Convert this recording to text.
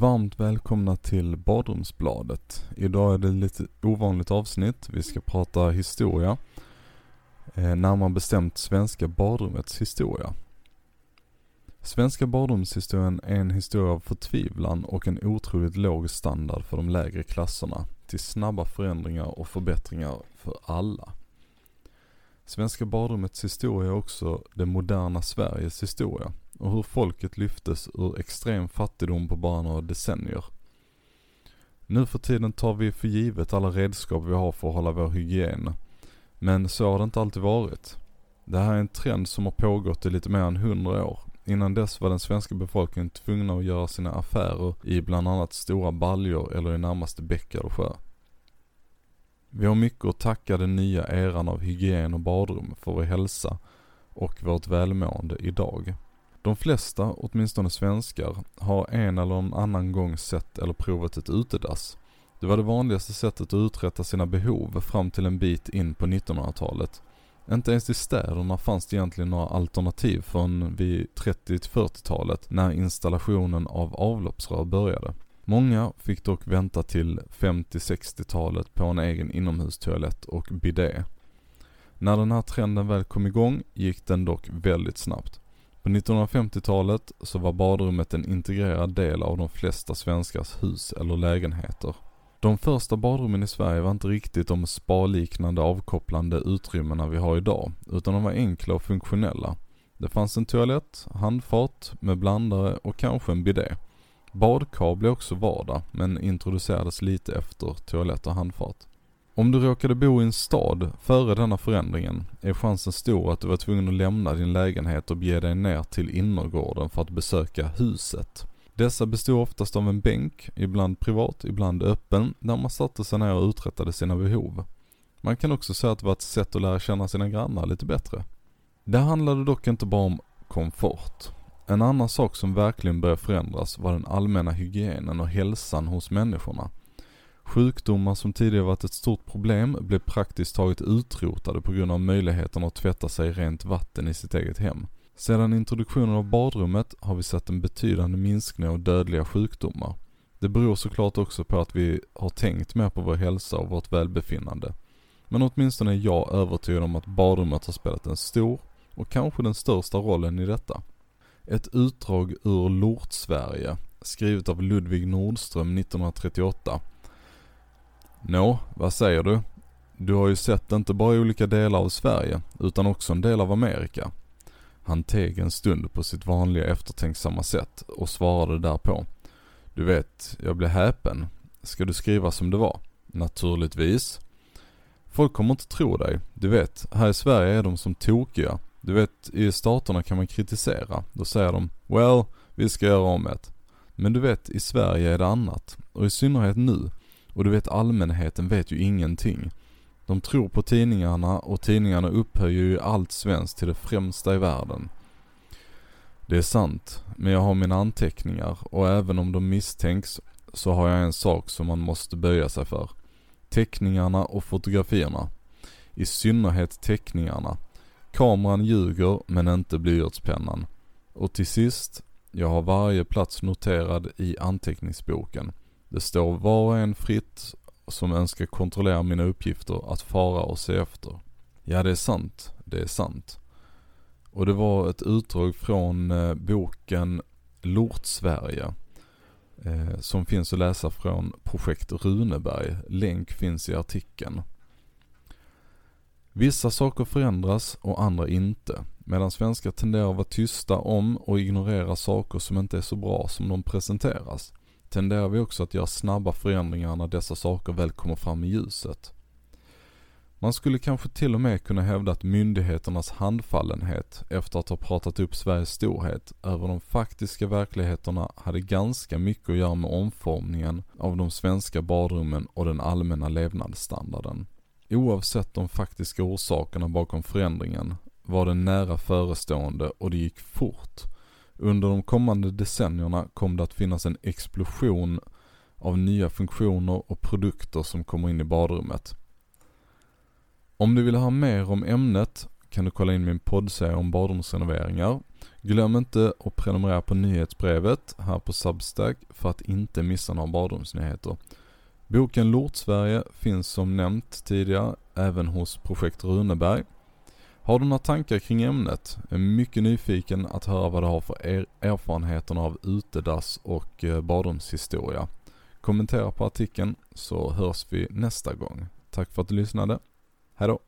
Varmt välkomna till Badrumsbladet. Idag är det lite ovanligt avsnitt. Vi ska prata historia. Eh, närmare bestämt svenska badrummets historia. Svenska badrumshistorien är en historia av förtvivlan och en otroligt låg standard för de lägre klasserna till snabba förändringar och förbättringar för alla. Svenska badrummets historia är också det moderna Sveriges historia och hur folket lyftes ur extrem fattigdom på bara några decennier. Nu för tiden tar vi för givet alla redskap vi har för att hålla vår hygien. Men så har det inte alltid varit. Det här är en trend som har pågått i lite mer än hundra år. Innan dess var den svenska befolkningen tvungna att göra sina affärer i bland annat stora baljor eller i närmaste bäckar och sjö. Vi har mycket att tacka den nya eran av hygien och badrum för vår hälsa och vårt välmående idag. De flesta, åtminstone svenskar, har en eller en annan gång sett eller provat ett utedass. Det var det vanligaste sättet att uträtta sina behov fram till en bit in på 1900-talet. Inte ens i städerna fanns det egentligen några alternativ förrän vid 30-40-talet när installationen av avloppsrör började. Många fick dock vänta till 50-60-talet på en egen inomhustoalett och bidé. När den här trenden väl kom igång gick den dock väldigt snabbt. På 1950-talet så var badrummet en integrerad del av de flesta svenskars hus eller lägenheter. De första badrummen i Sverige var inte riktigt de spa-liknande avkopplande utrymmena vi har idag, utan de var enkla och funktionella. Det fanns en toalett, handfat med blandare och kanske en bidé. Badkar blev också vardag, men introducerades lite efter toalett och handfat. Om du råkade bo i en stad före denna förändringen är chansen stor att du var tvungen att lämna din lägenhet och bege dig ner till innergården för att besöka huset. Dessa bestod oftast av en bänk, ibland privat, ibland öppen, där man satte sig ner och uträttade sina behov. Man kan också säga att det var ett sätt att lära känna sina grannar lite bättre. Det handlade dock inte bara om komfort. En annan sak som verkligen började förändras var den allmänna hygienen och hälsan hos människorna. Sjukdomar som tidigare varit ett stort problem blev praktiskt taget utrotade på grund av möjligheten att tvätta sig i rent vatten i sitt eget hem. Sedan introduktionen av badrummet har vi sett en betydande minskning av dödliga sjukdomar. Det beror såklart också på att vi har tänkt mer på vår hälsa och vårt välbefinnande. Men åtminstone är jag övertygad om att badrummet har spelat en stor och kanske den största rollen i detta. Ett utdrag ur Lort-Sverige, skrivet av Ludvig Nordström 1938, Nå, vad säger du? Du har ju sett inte bara olika delar av Sverige, utan också en del av Amerika. Han teg en stund på sitt vanliga eftertänksamma sätt och svarade därpå. Du vet, jag blev häpen. Ska du skriva som det var? Naturligtvis. Folk kommer inte tro dig. Du vet, här i Sverige är de som tokiga. Du vet, i staterna kan man kritisera. Då säger de, well, vi ska göra om det. Men du vet, i Sverige är det annat. Och i synnerhet nu, och du vet allmänheten vet ju ingenting. De tror på tidningarna och tidningarna upphöjer ju allt svenskt till det främsta i världen. Det är sant, men jag har mina anteckningar och även om de misstänks så har jag en sak som man måste böja sig för. Teckningarna och fotografierna. I synnerhet teckningarna. Kameran ljuger men inte blyertspennan. Och till sist, jag har varje plats noterad i anteckningsboken. Det står var och en fritt som önskar kontrollera mina uppgifter att fara och se efter. Ja, det är sant. Det är sant. Och det var ett utdrag från eh, boken Lort-Sverige. Eh, som finns att läsa från projekt Runeberg. Länk finns i artikeln. Vissa saker förändras och andra inte. Medan svenskar tenderar att vara tysta om och ignorera saker som inte är så bra som de presenteras tenderar vi också att göra snabba förändringar när dessa saker väl kommer fram i ljuset. Man skulle kanske till och med kunna hävda att myndigheternas handfallenhet efter att ha pratat upp Sveriges storhet över de faktiska verkligheterna hade ganska mycket att göra med omformningen av de svenska badrummen och den allmänna levnadsstandarden. Oavsett de faktiska orsakerna bakom förändringen var den nära förestående och det gick fort under de kommande decennierna kom det att finnas en explosion av nya funktioner och produkter som kommer in i badrummet. Om du vill ha mer om ämnet kan du kolla in min poddserie om badrumsrenoveringar. Glöm inte att prenumerera på nyhetsbrevet här på Substack för att inte missa några badrumsnyheter. Boken Lort-Sverige finns som nämnt tidigare även hos Projekt Runeberg. Har du några tankar kring ämnet? Jag är mycket nyfiken att höra vad du har för er erfarenheterna av utedass och eh, badrumshistoria. Kommentera på artikeln så hörs vi nästa gång. Tack för att du lyssnade. Hejdå!